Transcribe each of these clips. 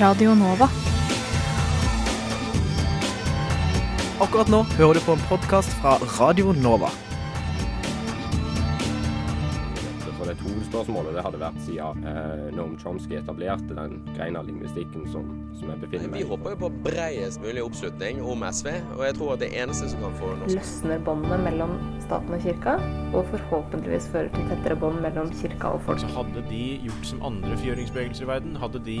Radio Nova. Akkurat nå hører du på en podkast fra Radio Nova. For det hovedspørsmålet det hadde vært siden eh, Noam Chomsky etablerte den greina av lingvistikken som, som jeg befinner meg i. Vi håper jo på bredest mulig oppslutning om SV, og jeg tror at det eneste som kan få norsk løsner båndene mellom staten og kirka, og forhåpentligvis fører til tettere bånd mellom kirka og folk. Så hadde de gjort som andre fjøringsbevegelser i verden, hadde de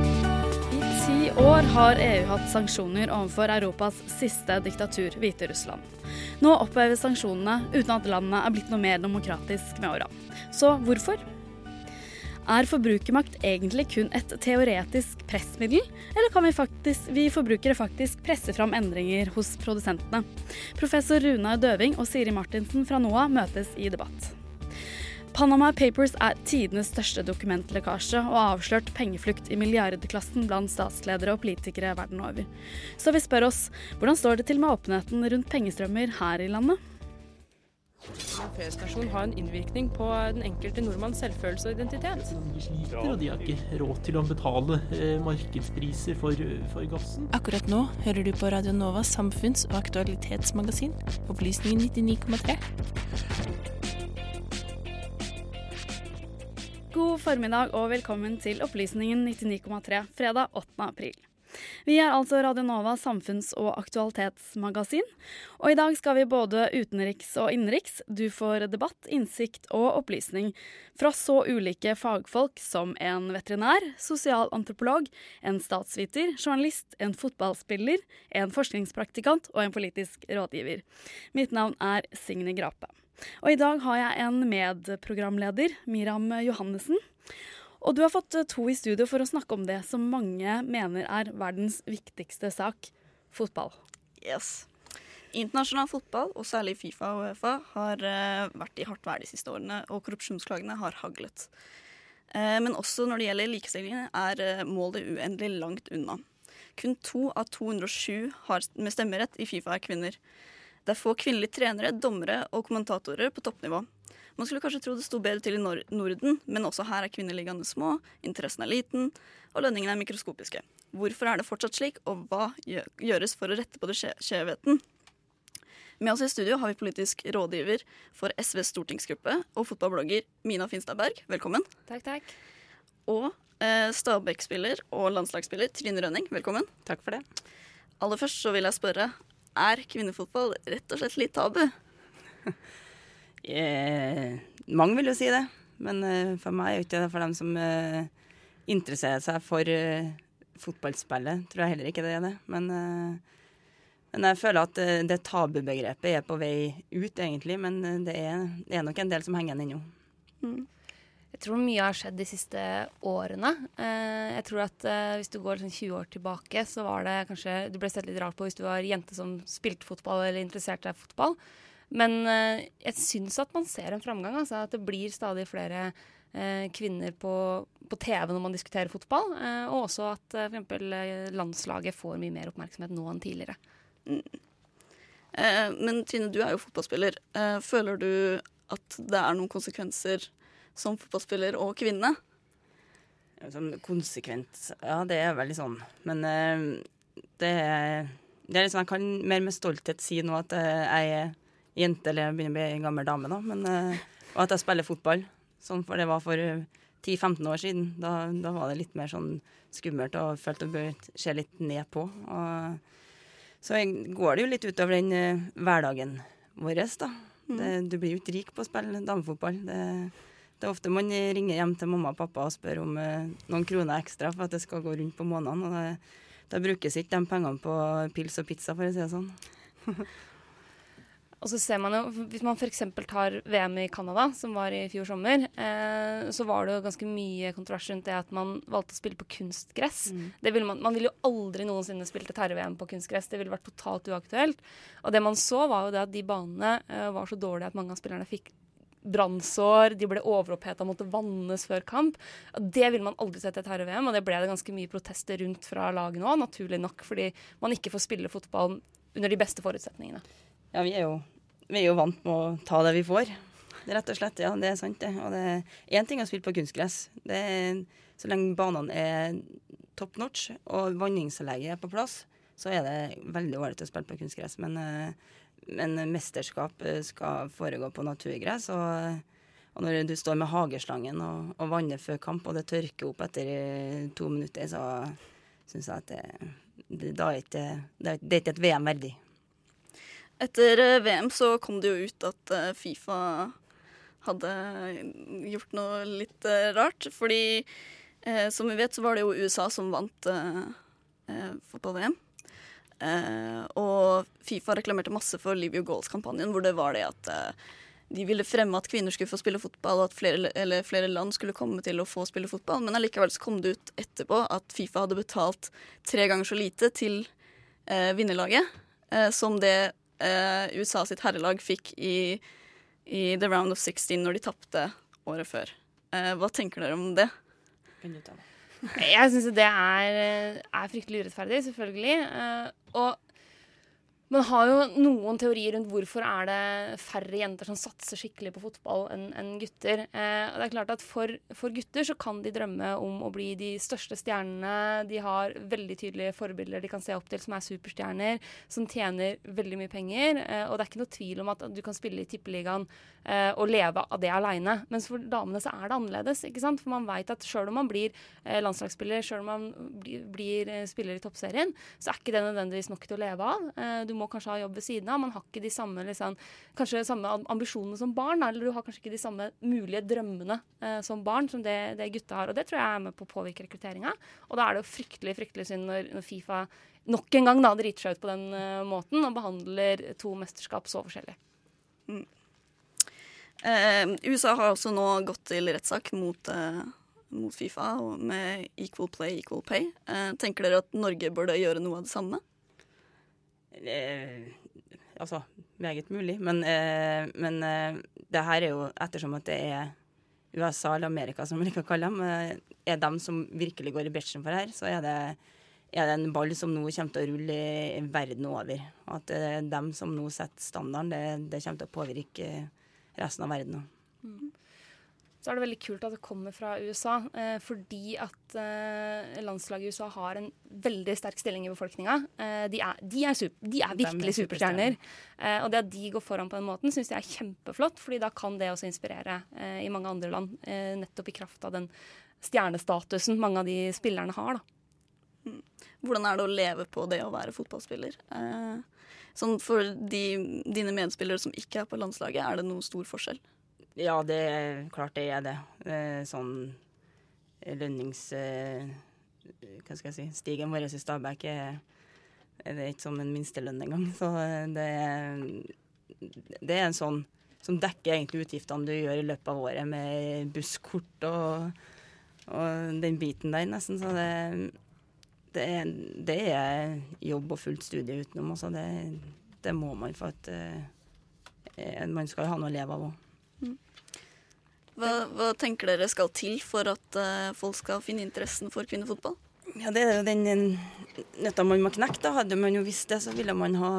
Ti år har EU hatt sanksjoner overfor Europas siste diktatur, Hviterussland. Nå oppheves sanksjonene uten at landet er blitt noe mer demokratisk med åra. Så hvorfor? Er forbrukermakt egentlig kun et teoretisk pressmiddel, eller kan vi, faktisk, vi forbrukere faktisk presse fram endringer hos produsentene? Professor Runa Døving og Siri Martinsen fra NOA møtes i debatt. Panama Papers er tidenes største dokumentlekkasje og har avslørt pengeflukt i milliardklassen blant statsledere og politikere verden over. Så vi spør oss hvordan står det til med åpenheten rundt pengestrømmer her i landet? En har en innvirkning på den enkelte nordmanns selvfølelse og identitet. De sliter, og de har ikke råd til å betale eh, markedspriser for, for gassen. Akkurat nå hører du på Radio Novas samfunns- og aktualitetsmagasin, Opplysningen 99,3. God formiddag og velkommen til Opplysningen 99,3 fredag 8. april. Vi er altså Radio Nova samfunns- og aktualitetsmagasin, og i dag skal vi både utenriks og innenriks. Du får debatt, innsikt og opplysning fra så ulike fagfolk som en veterinær, sosialantropolog, en statsviter, journalist, en fotballspiller, en forskningspraktikant og en politisk rådgiver. Mitt navn er Signe Grape. Og i dag har jeg en medprogramleder, Miram Johannessen. Og du har fått to i studio for å snakke om det som mange mener er verdens viktigste sak fotball. Yes. Internasjonal fotball, og særlig Fifa og Uefa, har uh, vært i hardt vær de siste årene, og korrupsjonsklagene har haglet. Uh, men også når det gjelder likestillingen, er målet uendelig langt unna. Kun to av 207 har, med stemmerett i Fifa er kvinner. Det er få kvinnelige trenere, dommere og kommentatorer på toppnivå. Man skulle kanskje tro det sto bedre til i Norden, men også her er kvinneligaene små, interessen er liten, og lønningene er mikroskopiske. Hvorfor er det fortsatt slik, og hva gjøres for å rette på det skjevheten? Med oss i studio har vi politisk rådgiver for SVs stortingsgruppe og fotballblogger Mina Finstad Berg. Velkommen. Takk, takk. Og eh, Stabæk-spiller og landslagsspiller Trine Rønning. Velkommen. Takk for det. Aller først så vil jeg spørre, er kvinnefotball rett og slett litt tabu? Eh, mange vil jo si det, men eh, for meg er det ikke det for dem som eh, interesserer seg for eh, fotballspillet. Tror jeg heller ikke det er det. Men, men jeg føler at det tabubegrepet er på vei ut, egentlig. Men det er, det er nok en del som henger igjen ennå. Mm. Tror mye har skjedd de siste årene. jeg tror at hvis du går sånn 20 år tilbake, så var det kanskje Du ble sett litt rart på hvis du var jente som spilte fotball eller interesserte deg i fotball. Men uh, jeg syns at man ser en framgang. Altså, at det blir stadig flere kvinner på, på, TV når man diskuterer fotball. Og også at eh, f.eks. landslaget får mye mer oppmerksomhet nå enn tidligere. Mm. men Trine, du er jo fotballspiller. føler du at det er noen konsekvenser som fotballspiller og kvinne? Som konsekvent Ja, det er veldig sånn. Men det, det er liksom Jeg kan mer med stolthet si nå at jeg er jente eller jeg begynner å bli en gammel dame, da. Men, og at jeg spiller fotball. Sånn for det var for 10-15 år siden. Da, da, var det litt mer sånn skummelt og følte å se litt ned på. Og, så går det jo litt utover den uh, hverdagen vår, da. Mm. Det, du blir jo ikke rik på å spille damefotball. Det, det, er ofte man ringer hjem til mamma og pappa og spør om uh, noen kroner ekstra for at det skal gå rundt på månedene. Og det, da brukes ikke de pengene på pils og pizza, for å si det sånn. Og så ser man jo, Hvis man f.eks. tar VM i Canada, som var i fjor sommer, eh, så var det jo ganske mye kontrovers rundt det at man valgte å spille på kunstgress. Mm. Det ville man, man ville jo aldri noensinne spilt et herre-VM på kunstgress. Det ville vært totalt uaktuelt. Og det man så, var jo det at de banene eh, var så dårlige at mange av spillerne fikk brannsår, de ble overoppheta, måtte vannes før kamp. Det ville man aldri sett i et herre-VM, og det ble det ganske mye protester rundt fra laget nå, naturlig nok, fordi man ikke får spille fotball under de beste forutsetningene. Ja, vi er jo, vi er jo vant med å ta det vi får. Rett og slett, ja, det er sant, det. Og det er én ting å spille på kunstgress. Det er, så lenge banene er top notch og vanningsanlegget er på plass, så er det veldig ålreit å spille på kunstgress. Men, eh, men mesterskap eh, skal foregå på naturgress. Og, og når du står med hageslangen og, og vanner før kamp, og det tørker opp etter eh, to minutter, så syns jeg at det, det, da er ikke, det, er, det ikke et VM verdig. Etter eh, VM så kom det jo ut at Fifa hadde gjort noe litt rart. Fordi eh, som vi vet, så var det jo USA som vant eh, fotball-VM. Eh, og Fifa reklamerte masse for Your Goals-kampanjen, hvor det var det at eh, de ville fremme at kvinner skulle få spille fotball, og at flere, eller flere land skulle komme til å få spille fotball. Men allikevel så kom det ut etterpå at Fifa hadde betalt tre ganger så lite til eh, vinnerlaget som det USA sitt herrelag fikk i, i The Round of 16 når de tapte året før. Hva tenker dere om det? Jeg syns det er, er fryktelig urettferdig, selvfølgelig. Eh, og man har jo noen teorier rundt hvorfor er det færre jenter som satser skikkelig på fotball enn en gutter. Eh, og det er klart at for, for gutter så kan de drømme om å bli de største stjernene. De har veldig tydelige forbilder de kan se opp til som er superstjerner, som tjener veldig mye penger. Eh, og det er ikke noe tvil om at du kan spille i tippeligaen eh, og leve av det aleine. Mens for damene så er det annerledes. ikke sant? For man veit at sjøl om man blir eh, landslagsspiller, sjøl om man blir, blir eh, spiller i toppserien, så er ikke det nødvendigvis nok til å leve av. Eh, du må kanskje ha jobb ved siden av. Man har ikke de samme, liksom, kanskje samme ambisjonene som barn, eller du har kanskje ikke de samme mulige drømmene eh, som barn som det, det gutta har. Og det tror jeg er med på å påvirke rekrutteringa. Og da er det jo fryktelig fryktelig synd når, når Fifa nok en gang da driter seg ut på den uh, måten og behandler to mesterskap så forskjellig. Eh, USA har også nå gått til rettssak mot, eh, mot Fifa med equal play, equal pay. Eh, tenker dere at Norge burde gjøre noe av det samme? Eh, altså, meget mulig. Men, eh, men eh, det her er jo ettersom at det er USA eller Amerika, som vi liker å kalle dem, er dem som virkelig går i bresjen for her, så er det, er det en ball som nå kommer til å rulle i verden over. At det er dem som nå setter standarden, det, det kommer til å påvirke resten av verden òg. Så er det veldig kult at det kommer fra USA, eh, fordi at eh, landslaget i USA har en veldig sterk stilling i befolkninga. Eh, de, de, de er virkelig superstjerner. Eh, og det at de går foran på den måten, syns jeg er kjempeflott, fordi da kan det også inspirere eh, i mange andre land. Eh, nettopp i kraft av den stjernestatusen mange av de spillerne har. da. Hvordan er det å leve på det å være fotballspiller? Eh, sånn for de, dine medspillere som ikke er på landslaget, er det noen stor forskjell? Ja, det er klart det er det. Eh, sånn lønnings... Eh, hva skal jeg si? Stigen vår i Stabæk er, er ikke som en minstelønn engang. Så eh, det er, det er en sånn som dekker egentlig utgiftene du gjør i løpet av året med busskort og, og den biten der, nesten. Så det, det, er, det er jobb og fullt studie utenom. Altså det, det må man for at eh, man skal ha noe å leve av òg. Hva, hva tenker dere skal til for at uh, folk skal finne interessen for kvinnefotball? Ja, det er jo den nøtta man må knekke. Hadde man jo visst det, så ville man ha,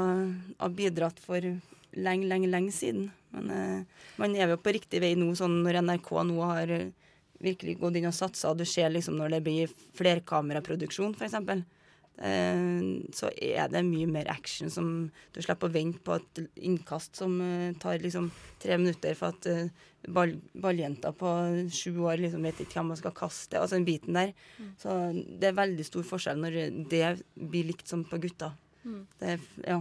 ha bidratt for lenge, lenge, lenge siden. Men uh, man er jo på riktig vei nå, sånn når NRK nå har virkelig gått inn og satsa, du ser liksom når det blir flerkameraproduksjon, f.eks. Eh, så er det mye mer action som Du slipper å vente på et innkast som eh, tar liksom tre minutter for at eh, ball, balljenta på sju år liksom vet ikke hvem man skal kaste. Altså den biten der. Mm. Så det er veldig stor forskjell når det blir likt som på gutta. Mm. Det, ja.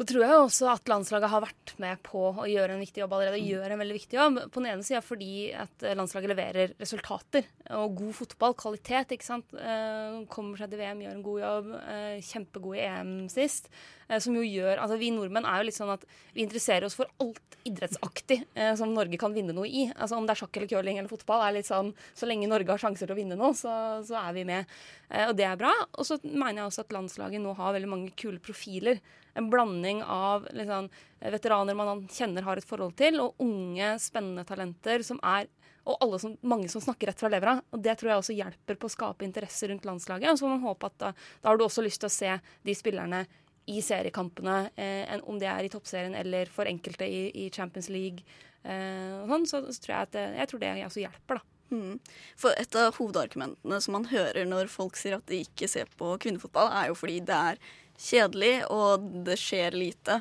Så tror jeg også at landslaget har vært med på å gjøre en viktig jobb allerede. og gjør en veldig viktig jobb. På den ene sida fordi at landslaget leverer resultater og god fotball, kvalitet. ikke sant? Eh, kommer seg til VM, gjør en god jobb. Eh, kjempegod i EM sist. Eh, som jo gjør, altså Vi nordmenn er jo litt sånn at vi interesserer oss for alt idrettsaktig eh, som Norge kan vinne noe i. Altså Om det er sjakk eller curling eller fotball, er litt sånn så lenge Norge har sjanser til å vinne noe, så, så er vi med. Eh, og det er bra. Og så mener jeg også at landslaget nå har veldig mange kule profiler en blanding av liksom, veteraner man kjenner har et forhold til, og unge, spennende talenter som er og som, mange som snakker rett fra levra. og Det tror jeg også hjelper på å skape interesse rundt landslaget. Og så får man håpe at da, da, har du også lyst til å se de spillerne i seriekampene, eh, om det er i toppserien eller for enkelte i, i Champions League. Eh, sånn, så, så, tror jeg at det, jeg tror det også hjelper, da. Mm. For et av hovedargumentene som man hører når folk sier at de ikke ser på kvinnefotball, er jo fordi det er kjedelig, og det skjer lite.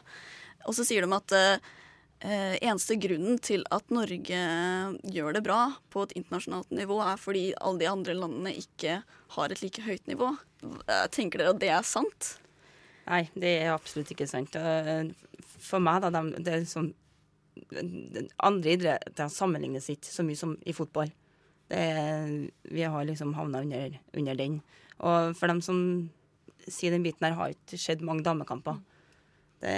Og så sier de at eh, eneste grunnen til at Norge gjør det bra på et internasjonalt nivå, er fordi alle de andre landene ikke har et like høyt nivå. Tenker dere at det er sant? Nei, det er absolutt ikke sant. Eh, for meg, da, det er liksom Andre idretter sammenlignes ikke så mye som i fotball. Er, vi har liksom havna under, under den. Og for dem som si den biten her, har ikke skjedd mange damekamper. Det,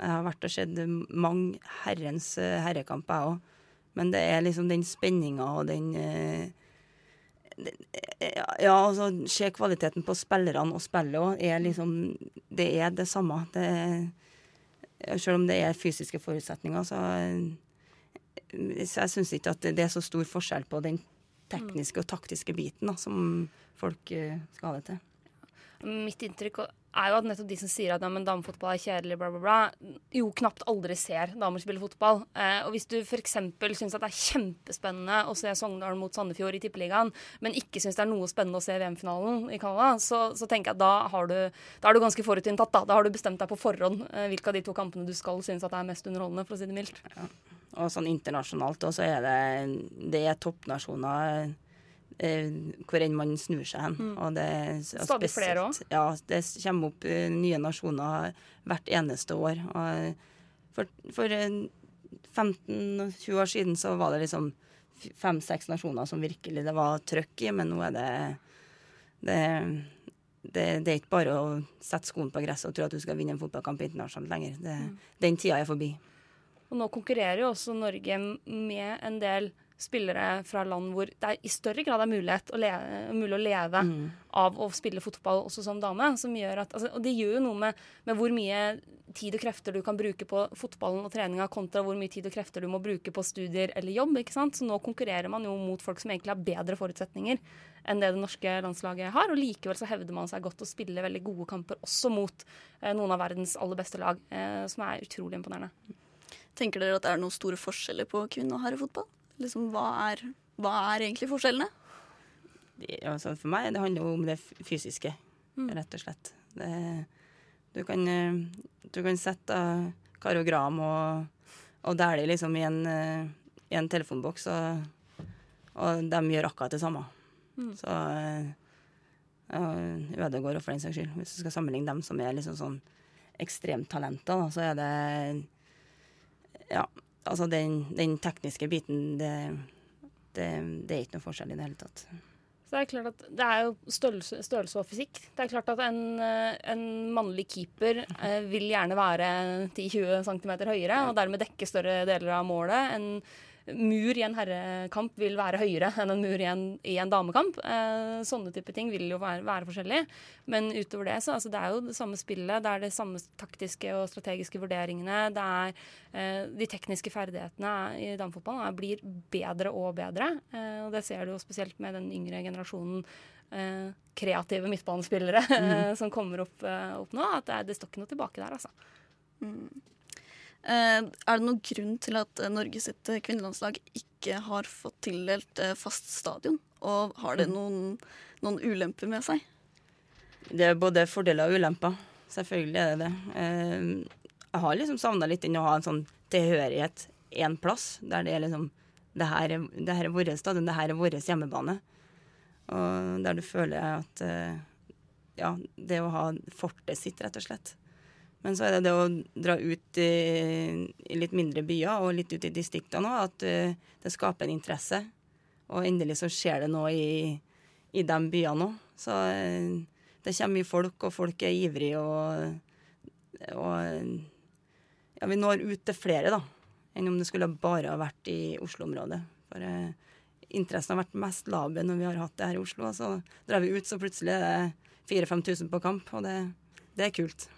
har vært og sett mange herrens eh, herrekamper, jeg òg. Men det er liksom den spenninga og den eh, Ja, altså se kvaliteten på spillerne og spillet òg. Liksom Det er det samme. Det, selv om det er fysiske forutsetninger, så, så jeg syns ikke at det er så stor forskjell på den tekniske og taktiske biten da, som folk eh, skal ha det til. Mitt inntrykk er jo at nettopp de som sier at ja, damefotball er kjedelig, bla, bla, bla, jo knapt aldri ser damer spille fotball. Eh, og hvis du f.eks. syns at det er kjempespennende å se Sogndal mot Sandefjord i Tippeligaen, men ikke syns det er noe spennende å se VM-finalen i Canada, så, så, tenker jeg at da, har du, da er du ganske forutinntatt. Da. da har du bestemt deg på forhånd eh, hvilke av de to kampene du skal synes at er mest underholdende, for å si det mildt. Ja. Og sånn internasjonalt så er det, det er toppnasjoner hvor enn man snur seg hen. Mm. Og det, Stadig flere òg? Ja, det kommer opp uh, nye nasjoner hvert eneste år. Og for, for uh, eh, 15-20 år siden så var det liksom fem-seks nasjoner som virkelig det var trøkk i, men nå er det det, det, det er ikke bare å sette skoen på gresset og tro at du skal vinne en fotballkamp internasjonalt lenger. Det, mm. Den tida er forbi. Og nå konkurrerer jo også Norge med en del spillere fra land hvor det i større grad er mulighet å leve, mulig å leve mm. av å spille fotball også som dame. Som gjør at, altså, og det gjør jo noe med, med, hvor mye tid og krefter du kan bruke på fotballen og treninga, kontra hvor mye tid og krefter du må bruke på studier eller jobb. ikke sant? Så nå konkurrerer man jo mot folk som egentlig har bedre forutsetninger enn det det norske landslaget har. Og likevel så hevder man seg godt å spille veldig gode kamper også mot eh, noen av verdens aller beste lag, eh, som er utrolig imponerende. Tenker dere at det er noen store forskjeller på kvinne- og herrefotball? Liksom, hva, er, hva er egentlig forskjellene? Det, altså for meg det handler om det fysiske, mm. rett og slett. Det, du, kan, eh, du kan sette karogram og, og dæle liksom i en, eh, i en telefonboks, og, og, de gjør akkurat det samme. Mm. Så Ødegård og for den saks skyld, hvis du skal sammenligne dem som er liksom sånn ekstremtalenter, så er det ja, altså den, den tekniske biten, det, det, det, er ikke noe forskjell i det hele tatt. Så Det er klart at det er jo størrelse, størrelse og fysikk. Det er klart at en, eh, en mannlig keeper eh, vil gjerne være 10-20 cm høyere og dermed dekke større deler av målet. En mur i en herrekamp vil være høyere enn en mur i en, i en damekamp. Eh, sånne type ting vil jo være, være forskjellige. Men utover det så altså, det er jo det samme spillet. Det er de samme taktiske og strategiske vurderingene. Det er eh, de tekniske ferdighetene i damefotballen blir bedre og bedre. Eh, og det ser du jo spesielt med den yngre generasjonen. Eh, kreative midtbanespillere mm. som kommer opp, eh, opp nå. At det, det, står ikke noe tilbake der, altså. Mm. Eh, er det noen grunn til at eh, Norge sitt eh, kvinnelandslag ikke har fått tildelt fast stadion? Og har det mm. noen, noen ulemper med seg? Det er både fordeler og ulemper. Selvfølgelig er det det. Jeg har liksom savna litt den å ha en sånn tilhørighet én plass, der det er liksom det her er, det her er vår stadion, det her er vår hjemmebane. Og der du føler at Ja, det å ha fortet sitt, rett og slett. Men så er det det å dra ut i, i litt mindre byer og litt ut i distriktene òg, at uh, det skaper en interesse. Og endelig så skjer det noe i, i de byene òg. Så uh, det kommer mye folk, og folk er ivrige, og, og ja, vi når ut til flere, da, enn om det skulle bare ha vært i Oslo-området. For uh, interessen har vært mest laber når vi har hatt det her i Oslo. Og så drar vi ut, så plutselig er det 4000-5000 på kamp, og det, det er kult.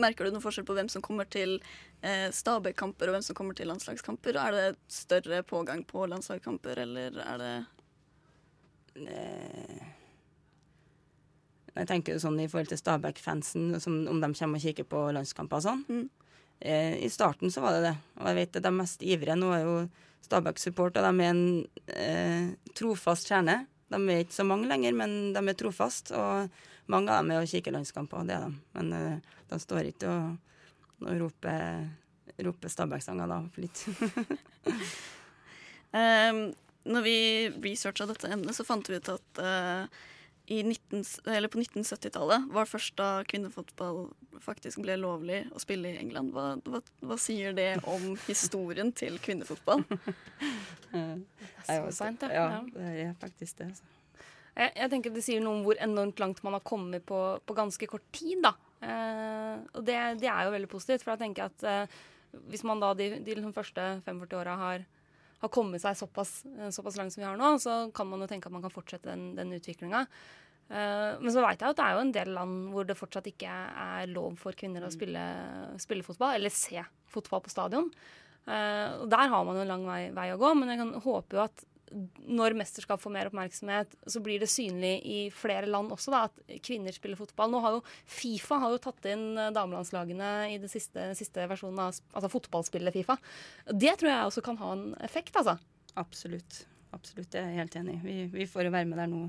Merker du noen forskjell på hvem som kommer til eh, Stabæk-kamper og hvem som kommer til landslagskamper? Er det større pågang på landslagskamper, eller er det Jeg tenker sånn i forhold til Stabæk-fansen, om de kommer og kikker på landskamper og sånn. Mm. Eh, I starten så var det det, og jeg vet at de mest ivrige nå er jo Stabæk-support, og de er en eh, trofast kjerne. De er ikke så mange lenger, men de er trofast. Og mange av dem er å kikke landskamper, det er de. Men uh, de står ikke og, og roper, roper Stabæk-sanger da, for litt. um, når vi researcha dette emnet, så fant vi ut at uh, 19, på 1970-tallet var først da kvinnefotball faktisk ble lovlig å spille i England. Hva, hva, hva sier det om historien til kvinnefotball? det er jo sant, ja. ja. Det er faktisk det. Altså. Jeg, jeg, tenker Det sier noe om hvor enormt langt man har kommet på, på ganske kort tid. da. Eh, og det, det, er jo veldig positivt. For jeg tenker at eh, hvis man da de, de liksom første 45 åra har, har, kommet seg såpass, eh, såpass, langt som vi har nå, så kan man jo tenke at man kan fortsette den, den utviklinga. Eh, men så veit jeg at det er jo en del land hvor det fortsatt ikke er lov for kvinner å mm. spille, spille fotball, eller se fotball på stadion. Eh, og der har man jo en lang vei, vei å gå, men jeg kan håpe jo at når mesterskap får mer oppmerksomhet, så blir det synlig i flere land også da, at kvinner spiller fotball. Nå har jo Fifa har jo tatt inn eh, damelandslagene i den siste, siste, versjonen av altså fotballspillet Fifa. Det tror jeg også kan ha en effekt, altså. Absolutt. Absolutt, jeg er helt enig. Vi, vi får jo være med der nå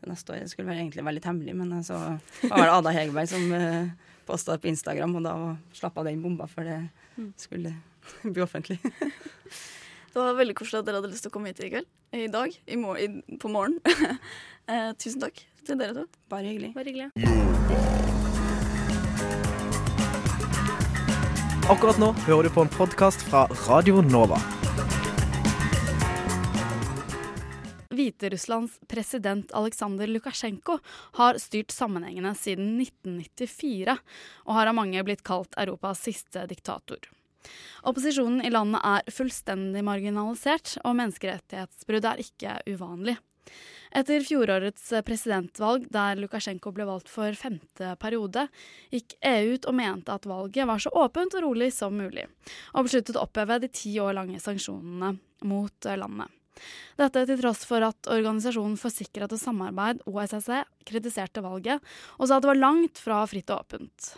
til neste år. Det skulle egentlig være litt hemmelig, men så var det Ada Hegerberg som eh, posta på Instagram, og da slappa den bomba, for det mm. skulle bli offentlig. Det var veldig koselig at dere hadde lyst til å komme hit i kveld. I dag. I mor i, på morgen. eh, tusen takk til dere to. Bare hyggelig. Bare hyggelig. Akkurat nå hører du på en podkast fra Radio Nova. Hviterusslands president Aleksandr Lukasjenko har styrt sammenhengende siden 1994, og har av mange blitt kalt Europas siste diktator. Opposisjonen i landet er fullstendig marginalisert, og menneskerettighetsbrudd er ikke uvanlig. Etter fjorårets presidentvalg, der Lukasjenko ble valgt for femte periode, gikk EU ut og mente at valget var så åpent og rolig som mulig, og besluttet å oppheve de ti år lange sanksjonene mot landet. Dette til tross for at Organisasjonen for sikkerhet og samarbeid, OSSE, kritiserte valget og sa at det var langt fra fritt og åpent.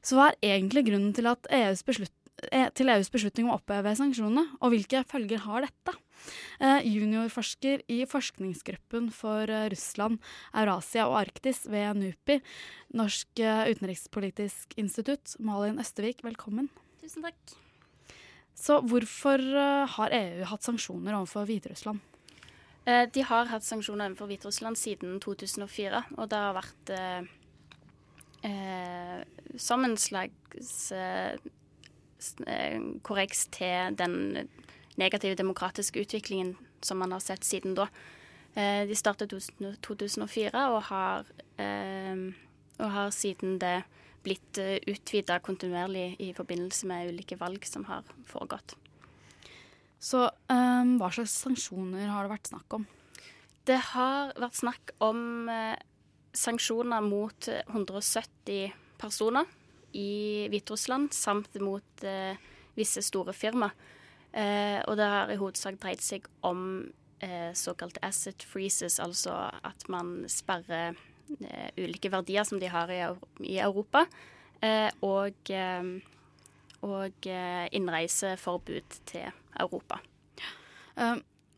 Så hva er egentlig grunnen til at EUs beslut Eh, til EUs beslutning om å oppheve sanksjonene, og hvilke følger har dette? Eh, juniorforsker i forskningsgruppen for eh, Russland, Eurasia og Arktis ved NUPI, Norsk utenrikspolitisk institutt, Malin Østevik, velkommen. Tusen takk. Så hvorfor har EU hatt sanksjoner overfor Hviterussland? De har hatt sanksjoner overfor Hviterussland siden 2004, og det har vært eh, som en slags eh, Eh, korreks til den negative demokratiske utviklingen som man har sett siden da. Eh, de startet i 2004 og har, eh, og har siden det blitt utvida kontinuerlig i forbindelse med ulike valg som har foregått. Så um, hva slags sanksjoner har det vært snakk om? Det har vært snakk om sanksjoner mot 170 personer i Hviterussland, samt mot eh, visse store firma. Eh, og det har i hovedsak dreid seg om eh, såkalte asset freezes, altså at man sperrer eh, ulike verdier som de har i, i Europa, eh, og, eh, og innreiseforbud til Europa.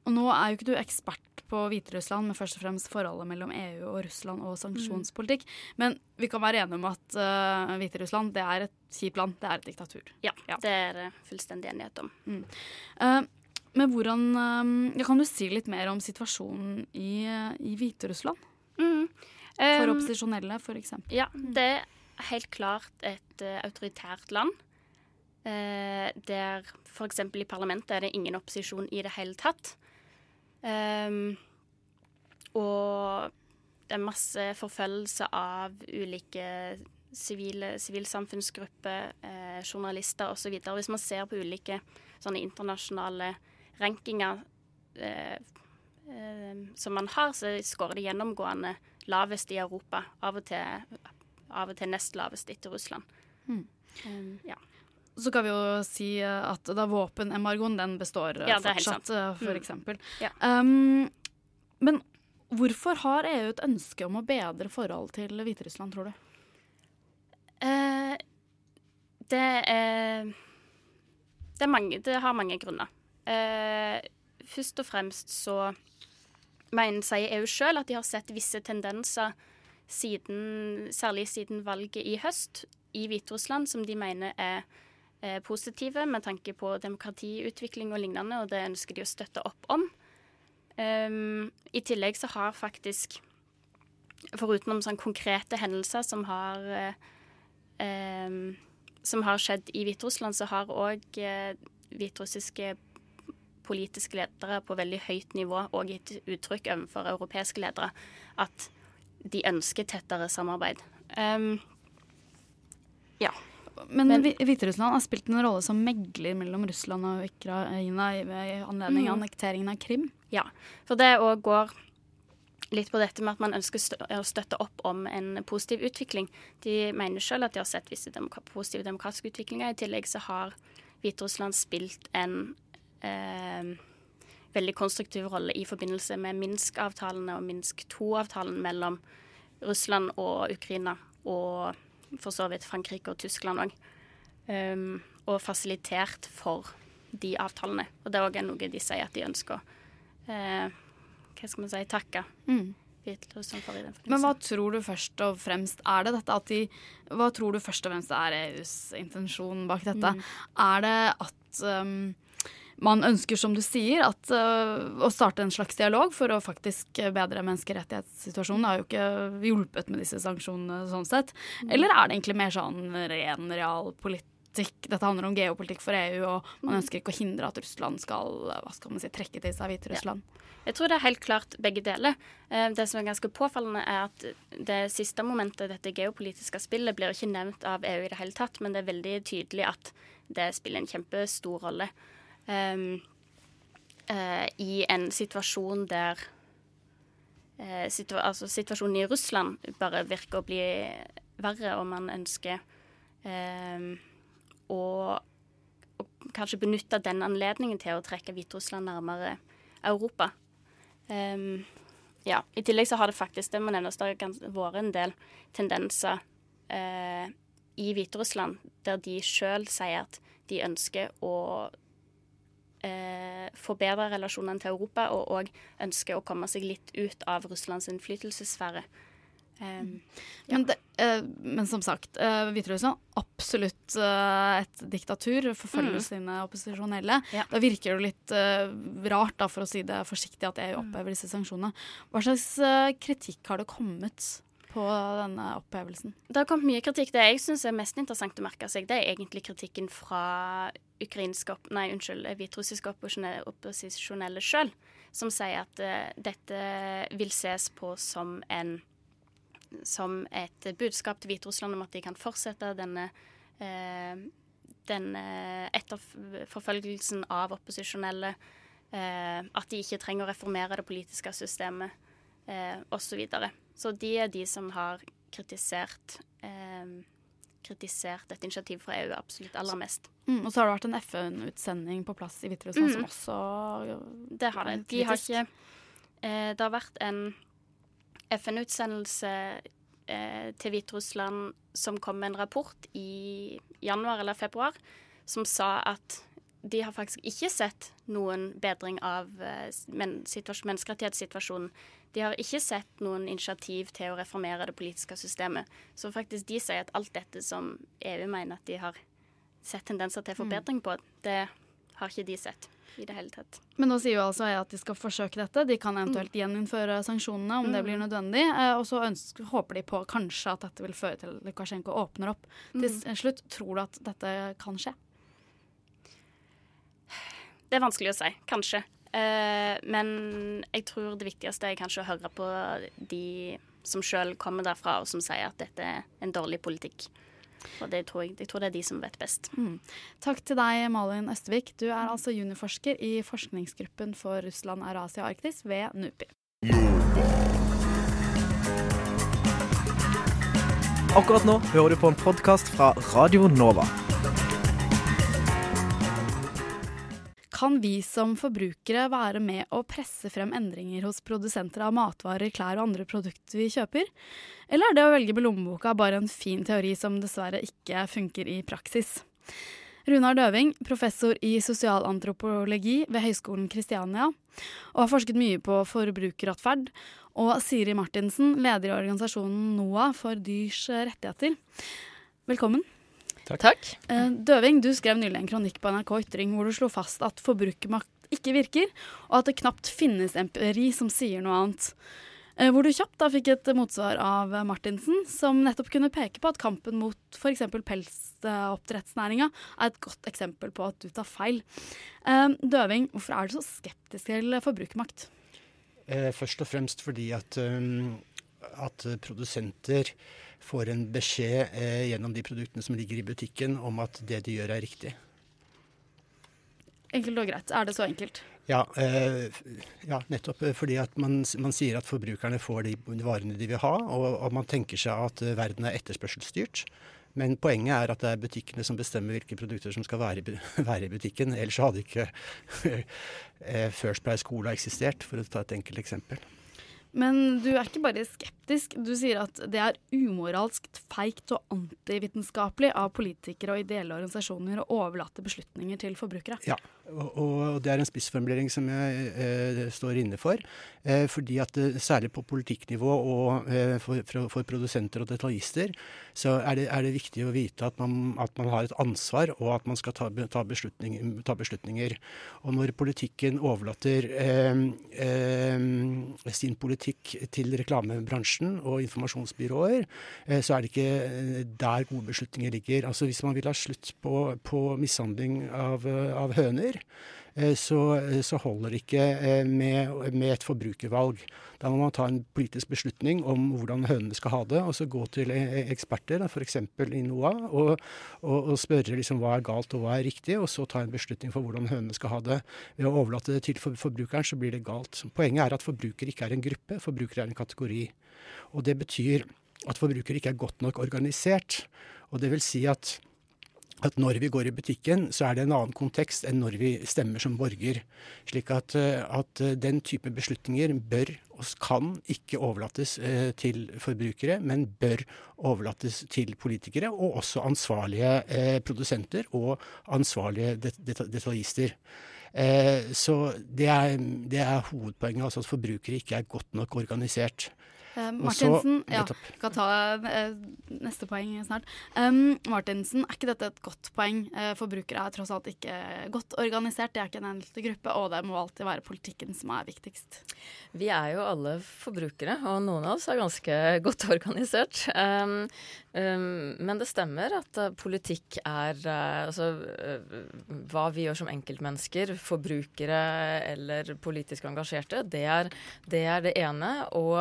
Og nå er jo ikke du ekspert på Hviterussland, men først og fremst forholdet mellom EU og Russland og sanksjonspolitikk. Mm. Men vi kan være enige om at uh, Hviterussland det er et kjipt land, det er et diktatur. Ja, ja. det er det fullstendig enighet om. Mm. Uh, men hvordan uh, Kan du si litt mer om situasjonen i, i Hviterussland? Mm. Um, for opposisjonelle, f.eks. Ja, det er helt klart et eh, autoritært land. eh, der f.eks. i parlamentet er det ingen opposisjon i det hele tatt. Ehm, og det er masse forfølgelse av ulike sivile, sivilsamfunnsgrupper, eh, journalister osv. Hvis man ser på ulike sånne internasjonale rankinger eh, eh, som man har, så skårer det gjennomgående lavest i Europa. Av og til, av og til nest lavest etter Russland. Mm. Um, ja. Så kan vi jo si eh, at da våpenembargoen den består eh, Ja, fortsatt, eh, for Mm. eksempel. Ja. Um, men hvorfor har EU et ønske om å bedre forhold til Hviterussland, tror du? Uh, det er det, mange, det har mange grunner. Uh, først og fremst så mener, sier EU sjøl at de har sett visse tendenser siden, særlig siden valget i høst i Hviterussland, som de mener er positive med tanke på demokratiutvikling og lignende, og det ønsker de å støtte opp om. Um, I tillegg så har faktisk, foruten om sånn konkrete hendelser som har um, som har skjedd i Hviterussland, så har òg eh, hviterussiske politiske ledere på veldig høyt nivå og gitt uttrykk overfor europeiske ledere at de ønsker tettere samarbeid. Um, ja. Men, Men- Hviterussland har spilt en rolle som megler mellom Russland og Ukraina i, anledning av Mm. annekteringen av Krim. Ja, for det òg går litt på dette med at man ønsker å støtte opp om en positiv utvikling. De mener sjøl at de har sett visse demokra positive demokratiske utviklinger. I tillegg så har Hviterussland spilt en eh, veldig konstruktiv rolle i forbindelse med Minsk-avtalene og Minsk 2-avtalen mellom Russland og Ukraina, og for så vidt Frankrike og Tyskland òg. Um, og fasilitert for de avtalene. Og det er òg noe de sier at de ønsker å eh, hva skal man si, takke Mm. Men hva tror du først og fremst er det dette at de Hva tror du først og fremst er EUs intensjon bak dette? Mm. Er det at um, man ønsker, som du sier, at, uh, å starte en slags dialog for å faktisk bedre menneskerettighetssituasjonen? Det har jo ikke hjulpet med disse sanksjonene sånn sett. Mm. Eller er det egentlig mer sånn ren realpolitikk? Dette handler om geopolitikk for EU, og man Mm. ønsker ikke å hindre at Russland skal hva skal man si, trekke til seg Hviterussland. Jeg tror det er helt klart begge deler. Eh, Det som er ganske påfallende, er at det siste momentet, dette geopolitiske spillet, blir ikke nevnt av EU i det hele tatt, men det er veldig tydelig at det spiller en kjempestor rolle eh, i en situasjon der eh, situa altså Situasjonen i Russland bare virker å bli verre, og man ønsker um, å, å kanskje benytte den anledningen til å trekke Hviterussland nærmere Europa. Um, ja, I tillegg så har det faktisk det må nevnes, det har vært en del tendenser eh, i Hviterussland der de sjøl sier at de ønsker å eh, forbedre relasjonene til Europa, og òg ønsker å komme seg litt ut av Russlands innflytelsessfære. Um, Men, det, eh, men som sagt, uh, Hviterussland absolutt eh, et diktatur. Forfølger Mm. sine opposisjonelle. Ja. Da virker det litt eh, rart, da, for å si det forsiktig, at EU Mm. opphever disse sanksjonene. Hva slags eh, kritikk har det kommet på denne opphevelsen? Det har kommet mye kritikk. Det jeg syns er mest interessant å merke seg, det er egentlig kritikken fra ukrainske opp, nei, unnskyld, hviterussiske opposisjonelle, sjøl, som sier at uh, dette vil ses på som en som et budskap til Hviterussland om at de kan fortsette denne uh, denne etterforfølgelsen av opposisjonelle. Eh, at de ikke trenger å reformere det politiske systemet eh, osv. Så, de er de som har kritisert eh, kritisert et initiativ fra EU absolutt aller mest. Mm, og så har det vært en FN-utsending på plass i Hviterussland Mm. som også Det har det. De har ikke eh, Det har vært en FN-utsendelse eh, til Hviterussland som kom med en rapport i januar eller februar som sa at de har faktisk ikke sett noen bedring av eh, men, situasjon- menneskerettighetssituasjonen. De har ikke sett noen initiativ til å reformere det politiske systemet. Så faktisk de sier at alt dette som EU mener at de har sett tendenser til forbedring på, det har ikke de sett. i det hele tatt. Men nå sier jo altså EA at de skal forsøke dette. De kan eventuelt gjeninnføre sanksjonene om det Mm. blir nødvendig. Eh, og så ønsker, håper de på kanskje at dette vil føre til at Lukasjenko åpner opp. Til Mm. slutt, tror du at dette kan skje? Det er vanskelig å si, kanskje. Eh, men jeg tror det viktigste er kanskje å høre på de som sjøl kommer derfra, og som sier at dette er en dårlig politikk. Og det tror jeg, jeg tror det er de som vet best. Mm. Takk til deg, Malin Østvik. Du er altså juniorforsker i forskningsgruppen for Russland, Eurasia og Arktis ved NUPI. Akkurat nå hører du på en podkast fra Radio Nova. Kan vi som forbrukere være med å presse frem endringer hos produsenter av matvarer, klær og andre produkter vi kjøper? Eller er det å velge med lommeboka bare en fin teori som dessverre ikke funker i praksis? Runar Døving, professor i sosialantropologi ved Høgskolen Kristiania, og har forsket mye på forbrukeratferd, og Siri Martinsen, leder i organisasjonen NOAH for dyrs rettigheter. Velkommen. Takk. Eh, Døving, du skrev nylig en kronikk på NRK Ytring hvor du slo fast at forbrukermakt ikke virker, og at det knapt finnes empiri som sier noe annet. Eh, Hvor du kjapt da fikk et motsvar av Martinsen, som nettopp kunne peke på at kampen mot f.eks. pelsoppdrettsnæringa er et godt eksempel på at du tar feil. Eh, Døving, hvorfor er du så skeptisk til forbrukermakt? Eh, først og fremst fordi at, um, at produsenter får en beskjed eh, gjennom de produktene som ligger i butikken om at det de gjør er riktig. Enkelt og greit. Er det så enkelt? Ja, eh, ja nettopp fordi at man, man sier at forbrukerne får de varene de vil ha, og, og man tenker seg at eh, verden er etterspørselsstyrt. Men poenget er at det er butikkene som bestemmer hvilke produkter som skal være i, være i butikken. Ellers hadde ikke eh, First Price Cola eksistert, for å ta et enkelt eksempel. Men du er ikke bare skeptisk, du sier at det er umoralsk, feigt og antivitenskapelig av politikere og ideelle organisasjoner å overlate beslutninger til forbrukere. Ja, og, og det er en spissformulering som jeg eh, står inne for. Eh, fordi at eh, særlig på politikknivå og eh, for, for, for produsenter og detaljister, så er det, er det viktig å vite at man, at man har et ansvar, og at man skal ta, ta, beslutning, ta beslutninger. Og når politikken overlater eh, eh, sin politikk til reklamebransjen og informasjonsbyråer, så er det ikke der gode beslutninger ligger. Altså Hvis man vil ha slutt på, på mishandling av, av høner, så, så holder det ikke eh, med, med et forbrukervalg. Da må man ta en politisk beslutning om hvordan hønene skal ha det, og så gå til eh, eksperter, f.eks. i NOA, og, og, og spørre liksom hva er galt og hva er riktig, og så ta en beslutning for hvordan hønene skal ha det. Ved å overlate det til forbrukeren, så blir det galt. Poenget er at forbruker ikke er en gruppe, forbruker er en kategori. Og det betyr at forbruker ikke er godt nok organisert. Og det vil si at at når vi går i butikken, så er det en annen kontekst enn når vi stemmer som borger. Slik at, eh, at eh, den type beslutninger bør og kan ikke overlates eh, til forbrukere, men bør overlates til politikere og også ansvarlige produsenter og ansvarlige det, det, detaljister. Så det er, det er hovedpoenget, altså at forbrukere ikke er godt nok organisert. Eh, Martinsen, så- ja, kan ta uh, neste poeng snart. Um, Martinsen, er ikke dette et godt poeng? Uh, forbrukere er tross alt ikke godt organisert, det er ikke en enkelte gruppe, og det må alltid være politikken som er viktigst. Vi er jo alle forbrukere, og noen av oss er ganske godt organisert. Um, um, men det stemmer at uh, politikk er uh, altså uh, hva vi gjør som enkeltmennesker, forbrukere eller politisk engasjerte, det er det, er det ene. Og,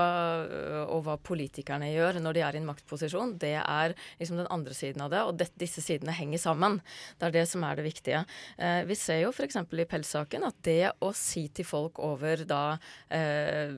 og hva politikerne gjør når de er i en maktposisjon, det er liksom den andre siden av det. Og det, disse sidene henger sammen. Det er det som er det viktige. Eh, vi ser jo f.eks. i pelssaken at det å si til folk over da eh,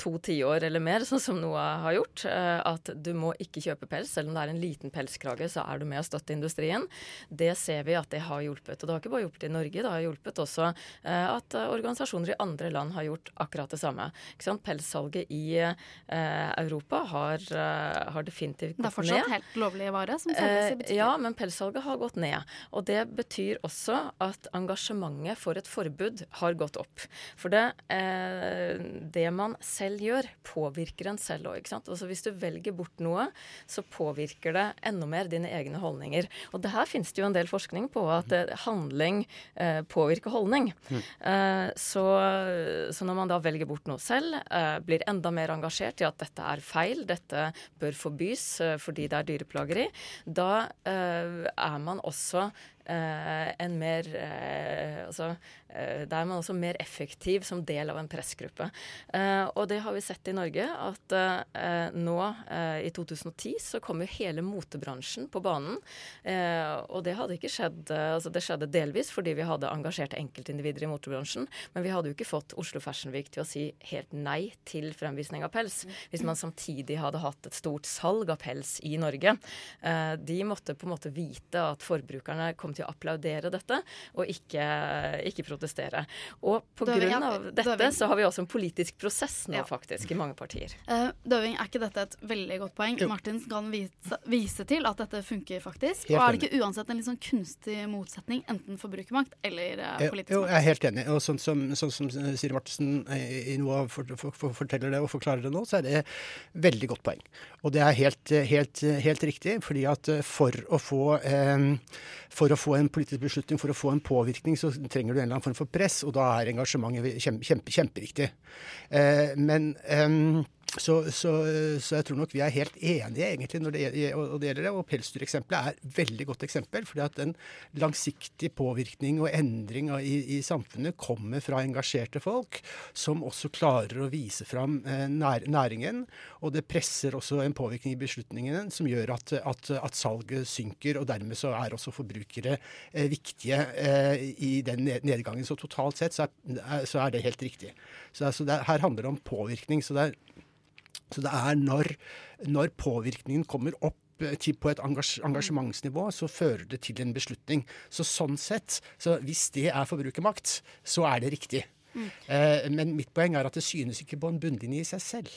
to tiår eller mer, sånn som Noah har gjort, eh, at du må ikke kjøpe pels, selv om det er en liten pelskrage, så er du med å støtte industrien. Det ser vi at det har hjulpet. Og det har ikke bare hjulpet i Norge, det har hjulpet også eh, at eh, organisasjoner i andre land har gjort akkurat det samme. Ikke sant? Pelssalget i, eh, Europa har, eh, har definitivt Det er fortsatt ned. helt lovlige varer som selges i Eh, butikker. ja, men pelssalget har gått ned. Og det betyr også at engasjementet for et forbud har gått opp. For det, eh, det man selv gjør, påvirker en selv òg. Altså hvis du velger bort noe, så påvirker det enda mer dine egne holdninger. Og det her finnes det jo en del forskning på, at eh, handling eh, påvirker holdning. Eh, så, så når man da velger bort noe selv, eh, blir enda mer engasjert i at dette er feil, dette bør forbys eh, fordi det er dyreplageri, da eh, er man også en mer eh, altså, eh, Da er man også mer effektiv som del av en pressgruppe. Eh, og det har vi sett i Norge, at eh, nå eh, i 2010 så kom jo hele motebransjen på banen. Eh, og det hadde ikke skjedd eh, altså Det skjedde delvis fordi vi hadde engasjerte enkeltindivider i motebransjen, men vi hadde jo ikke fått Oslo Fashion Week til å si helt nei til fremvisning av pels hvis man samtidig hadde hatt et stort salg av pels i Norge. Eh, de måtte på en måte vite at forbrukerne kom til å applaudere dette, og ikke, ikke protestere. Og av dette Døving. så har vi også en politisk prosess nå, Ja. faktisk, i mange partier. Uh, Døving, er ikke dette et veldig godt poeng? Jo. Martin kan vise, vise til at dette funker faktisk. Helt og er det ikke uansett en litt sånn kunstig motsetning, enten forbrukermakt eller eh, Eh, politisk Jo, jeg er helt enig. Og sånn som, sånn som Siri Martensen eh, i noe av for, for, for, forteller det og forklarer det nå, så er det veldig godt poeng. Og det er helt, eh, helt, helt riktig, fordi at eh, for å få eh, for å få en politisk beslutning, for å få en påvirkning, så trenger du en eller annen form for press, og da er engasjementet kjempe, kjempe, kjempeviktig. Eh, men eh, så, så, så jeg tror nok vi er helt enige egentlig når det og det gjelder det. Og pelsdyreksempelet er et veldig godt eksempel. fordi at en langsiktig påvirkning og endring i, i samfunnet kommer fra engasjerte folk, som også klarer å vise fram eh, nær, næringen. Og det presser også en påvirkning i beslutningene som gjør at, at, at salget synker. Og dermed så er også forbrukere eh, viktige eh, i den nedgangen. Så totalt sett så er, så er det helt riktig. Så, så det, er- her handler det om påvirkning. så det er så det er når, når påvirkningen kommer opp eh, på et engasjementsnivå, så fører det til en beslutning. Så sånn sett, så hvis det er forbrukermakt, så er det riktig. Mm. Eh, men mitt poeng er at det synes ikke på en bunnlinje i seg selv.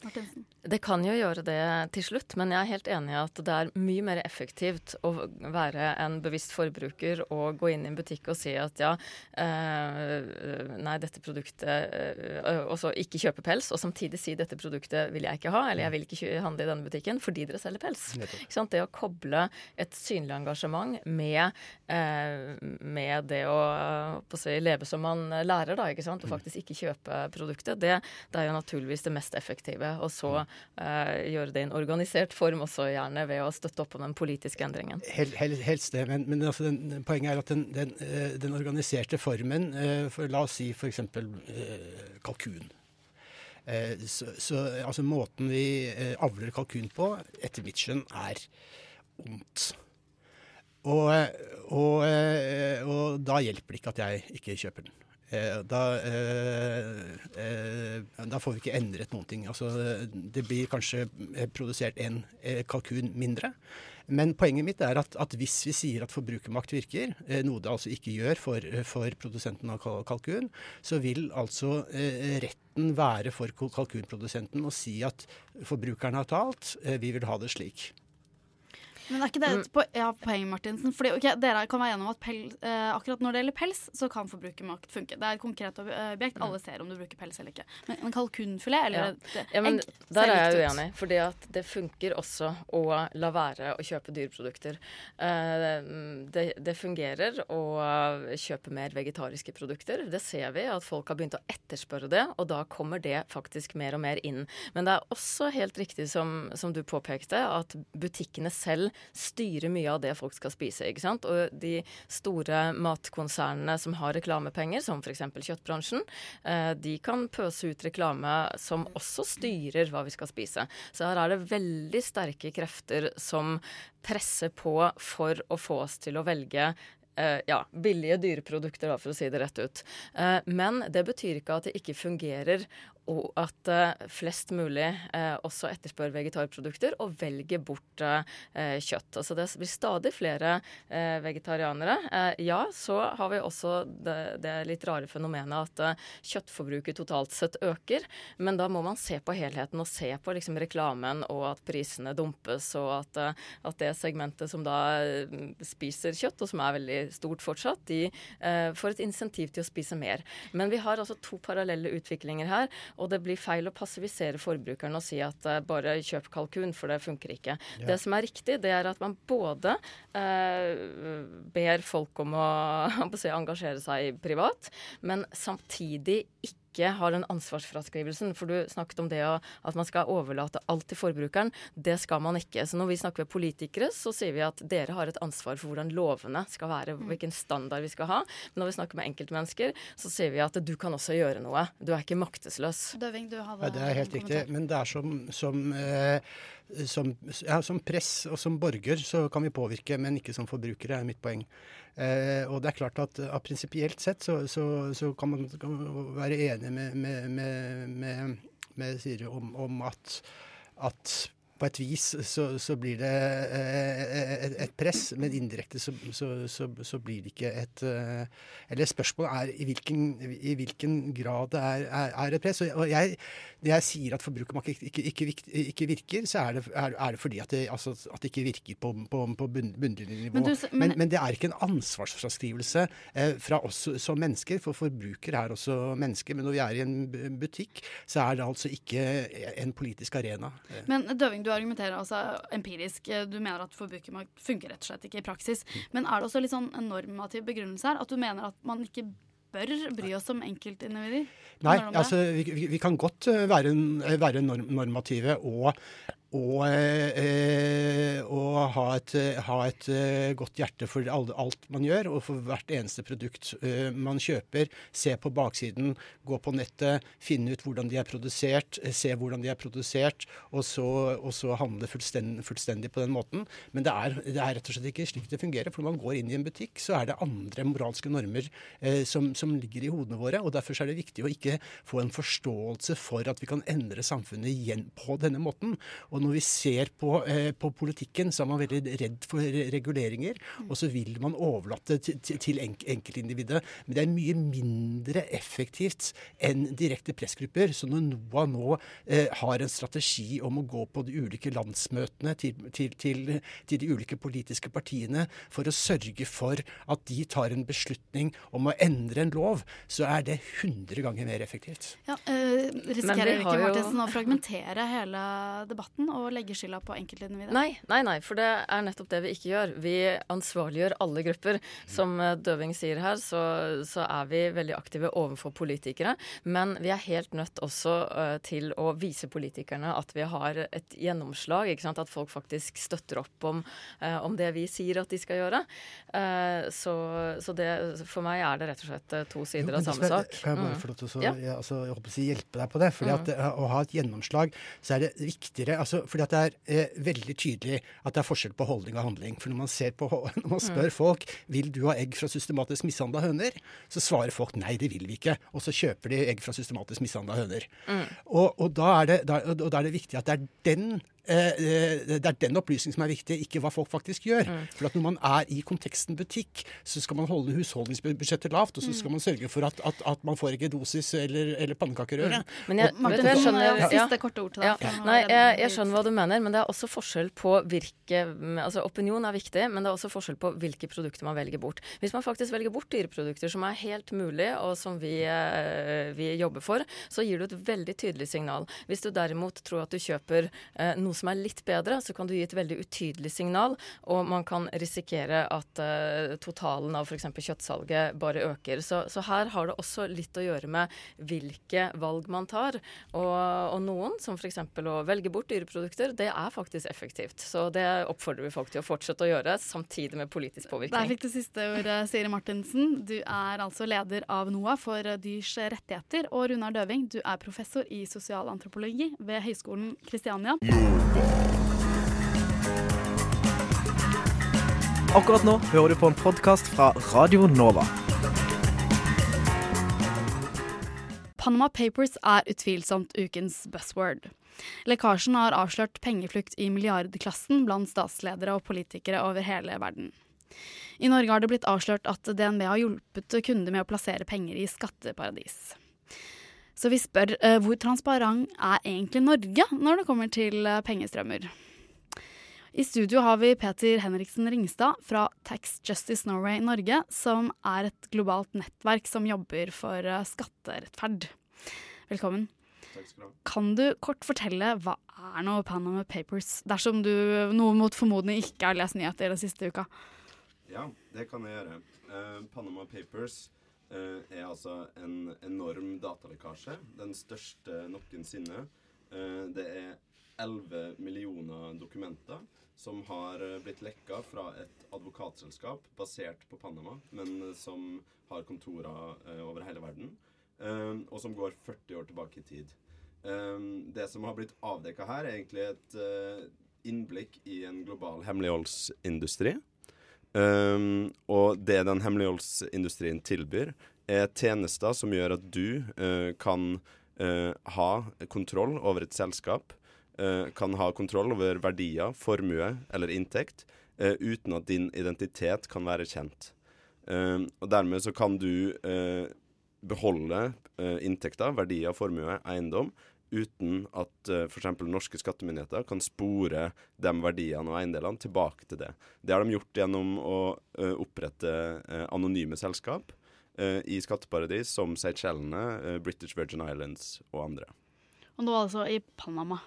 Martinsen. Det kan jo gjøre det til slutt, men jeg er helt enig i at det er mye mer effektivt å være en bevisst forbruker og gå inn i en butikk og si at ja, eh, nei, dette produktet eh, Og så ikke kjøpe pels, og samtidig si dette produktet vil jeg ikke ha, eller jeg vil ikke handle i denne butikken fordi dere selger pels. Ikke sant? Det å koble et synlig engasjement med, eh, med det å, på å si, leve som man lærer, da, ikke sant? og faktisk ikke kjøpe produktet, det, det er jo naturligvis det mest effektive. Og så eh, gjøre det i en organisert form også, gjerne ved å støtte opp om den politiske endringen. Hel, hel, helst det, men, men altså den, poenget er at den, den, eh, den organiserte formen, eh, for la oss si f.eks. Eh, kalkun. Eh, så, så altså måten vi eh, avler kalkun på, etter mitt skjønn, er ondt. Og, og, eh, og da hjelper det ikke at jeg ikke kjøper den. Eh, Da, eh, eh, da får vi ikke endret noen ting. Altså, det blir kanskje produsert en kalkun mindre. Men poenget mitt er at, at hvis vi sier at forbrukermakt virker, noe det altså ikke gjør for, for produsenten av kalkun, så vil altså retten være for kalkunprodusenten å si at forbrukerne har talt, vi vil ha det slik. Men er ikke det et po ja, poeng, Martinsen? Fordi okay, Dere kan være enige om at pels, eh, akkurat når det gjelder pels, så kan forbrukermakt funke. Det er et konkret ob- objekt. Alle ser om du bruker pels eller ikke. Men en kalkunfilet eller Ja. et Ja, men der er jeg uenig. Fordi at det funker også å la være å kjøpe dyreprodukter. Uh, Det, det fungerer å kjøpe mer vegetariske produkter. Det ser vi at folk har begynt å etterspørre det, og da kommer det faktisk mer og mer inn. Men det er også helt riktig som, som du påpekte, at butikkene selv styrer mye av det folk skal spise. ikke sant? Og de store matkonsernene som har reklamepenger, som f.eks. kjøttbransjen, eh, de kan pøse ut reklame som også styrer hva vi skal spise. Så her er det veldig sterke krefter som presser på for å få oss til å velge eh, ja, billige dyreprodukter, for å si det rett ut. Eh, men det betyr ikke at det ikke fungerer og at uh, flest mulig uh, også etterspør vegetarprodukter og velger bort uh, kjøtt. Altså det blir stadig flere vegetarianere. Ja, så har vi også det, det litt rare fenomenet at kjøttforbruket totalt sett øker. Men da må man se på helheten og se på liksom, reklamen og at prisene dumpes, og at, at det segmentet som da spiser kjøtt, og som er veldig stort fortsatt, de får et insentiv til å spise mer. Men vi har altså to parallelle utviklinger her. Og det blir feil å passivisere forbrukeren og si at uh, bare kjøp kalkun, for det funker ikke. Ja. Det som er riktig, det er at man både uh, ber folk om å, å si, engasjere seg privat, men samtidig ikke ikke har den ansvarsfraskrivelsen. For du snakket om det at man skal overlate alt til forbrukeren. Det skal man ikke. Så når vi snakker med politikere, så sier vi at dere har et ansvar for hvordan lovene skal være, mm. hvilken standard vi skal ha. Men når vi snakker med enkeltmennesker, så sier vi at du kan også gjøre noe. Du er ikke maktesløs. Døving, du hadde ja, Det er helt riktig. Men det er som, som eh, som, ja, som, press og som borger så kan vi påvirke, men ikke som forbrukere, er mitt poeng. Eh, og det er klart at av prinsipielt sett så, så, så, kan man, være enig med, med, med, med Siri om, om at, at på et vis så, så blir det eh, et, et, press, men indirekte så, så, så, blir det ikke et eh, Eller spørsmålet er i hvilken, i hvilken grad det er, er, er, et press. Og jeg, når jeg sier at forbrukermakt ikke, ikke, ikke, virker, så er det, er, det fordi at det, altså, at det, ikke virker på, på, på bunnlinjenivå. Men, men, men, det er ikke en ansvarsfraskrivelse eh, fra oss som mennesker, for forbrukere er også mennesker. Men når vi er i en butikk, så er det altså ikke en politisk arena. Men Døving, du argumenterer altså empirisk. Du mener at forbrukermakt funker rett og slett ikke i praksis. Men er det også litt sånn en normativ begrunnelse her? At du mener at man ikke bør bry oss om enkeltindivider? Nei, altså vi, vi, vi, kan godt eh, være, være normative og og, eh, og ha, et, ha, et, eh, godt hjerte for alt man gjør, og for hvert eneste produkt eh, man kjøper. Se på baksiden, gå på nettet, finne ut hvordan de er produsert, eh, se hvordan de er produsert, og så, og så handle fullstendig, fullstendig, på den måten. Men det er, det er, rett og slett ikke slik det fungerer. For når man går inn i en butikk, så er det andre moralske normer eh, som, som, ligger i hodene våre. og Derfor er det viktig å ikke få en forståelse for at vi kan endre samfunnet igjen på denne måten. Og og når vi ser på, eh, på, politikken, så er man veldig redd for reguleringer. Og så vil man overlate til, til, til enk enkeltindividet. Men det er mye mindre effektivt enn direkte pressgrupper. Så når NOAH nå eh, har en strategi om å gå på de ulike landsmøtene til, til, til, de ulike politiske partiene for å sørge for at de tar en beslutning om å endre en lov, så er det 100 ganger mer effektivt. Ja, øh, risikerer ikke Martinsen å fragmentere hele debatten å legge skylda på enkeltindividet? Nei, nei, nei, for det er nettopp det vi ikke gjør. Vi ansvarliggjør alle grupper. Som eh, Døving sier her, så, så er vi veldig aktive overfor politikere. Men vi er helt nødt også uh, til å vise politikerne at vi har et gjennomslag. ikke sant? At folk faktisk støtter opp om, uh, om det vi sier at de skal gjøre. Uh, så, så det, for meg er det rett og slett to sider jo, av samme sak. Kan jeg bare mm. få lov til å, ja. altså, hjelpe deg på det? fordi mm. at Å ha et gjennomslag, så er det viktigere altså fordi at det er eh, veldig tydelig at det er forskjell på holdning og handling. For når man, på, når man spør mm. folk vil du ha egg fra systematisk mishandla høner, så svarer folk nei, det vil vi ikke. Og så kjøper de egg fra systematisk mishandla høner. Mm. Og, og, da det, da, og, da er det, viktig at det er den det er den opplysningen som er viktig, ikke hva folk faktisk gjør. Mm. For at Når man er i konteksten butikk, så skal man holde husholdningsbudsjettet lavt. Og så skal mm. man sørge for at, at, at man får ikke dosis eller, eller pannekakerøre. Mm. Men jeg, Martin, jeg skjønner, ja. siste korte ord til deg. Ja. Nei, jeg, jeg, skjønner hva du mener, men det er også forskjell på hvilke altså Opinion er viktig, men det er også forskjell på hvilke produkter man velger bort. Hvis man faktisk velger bort dyreprodukter som er helt mulig, og som vi, eh, vi jobber for, så gir du et veldig tydelig signal. Hvis du derimot tror at du kjøper eh, noe som er litt bedre, så kan du gi et veldig utydelig signal, og man kan risikere at uh, totalen av f.eks. kjøttsalget bare øker. Så, så, her har det også litt å gjøre med hvilke valg man tar. Og, og noen, som f.eks. å velge bort dyreprodukter, det er faktisk effektivt. Så det oppfordrer vi folk til å fortsette å gjøre, samtidig med politisk påvirkning. Der fikk du siste ordet, Siri Martinsen. Du er altså leder av NOAH for dyrs rettigheter. Og Runar Døving, du er professor i sosialantropologi ved Høgskolen Kristiania. Akkurat nå hører du på en podkast fra Radio Nova. Panama Papers er utvilsomt ukens buzzword. Lekkasjen har avslørt pengeflukt i milliardklassen blant statsledere og politikere over hele verden. I Norge har det blitt avslørt at DNB har hjulpet kunder med å plassere penger i skatteparadis. Så vi spør eh, hvor transparent er egentlig Norge når det kommer til eh, pengestrømmer? I studio har vi Peter Henriksen Ringstad fra Tax Justice Norway Norge, som er et globalt nettverk som jobber for eh, skatterettferd. Velkommen. Takk skal du ha. Kan du kort fortelle hva er nå Panama Papers, dersom du noe mot formodning ikke har lest nyheter den siste uka? Ja, det kan jeg gjøre. Uh, Panama Papers er altså en enorm datalekkasje. Den største noensinne. Eh, det er 11 millioner dokumenter som har eh, blitt lekka fra et advokatselskap basert på Panama, men eh, som har kontorer eh, over hele verden, eh, og som går 40 år tilbake i tid. Eh, det som har blitt avdekka her, er egentlig et eh, innblikk i en global hemmeligholdsindustri. Um, og det den hemmeligholdsindustrien tilbyr, er tjenester som gjør at du uh, kan uh, ha kontroll over et selskap, uh, kan ha kontroll over verdier, formue eller inntekt, uten at din identitet kan være kjent. Um, og dermed så kan du eh, beholde eh, inntekter, verdier, formue, eiendom, uten at uh, f.eks. norske skattemyndigheter kan spore de verdiene og eiendelene tilbake til det. Det har de gjort gjennom å uh, opprette uh, anonyme selskap uh, i skatteparadis som Seychellene, eh, British Virgin Islands og andre. Og nå altså i Panama.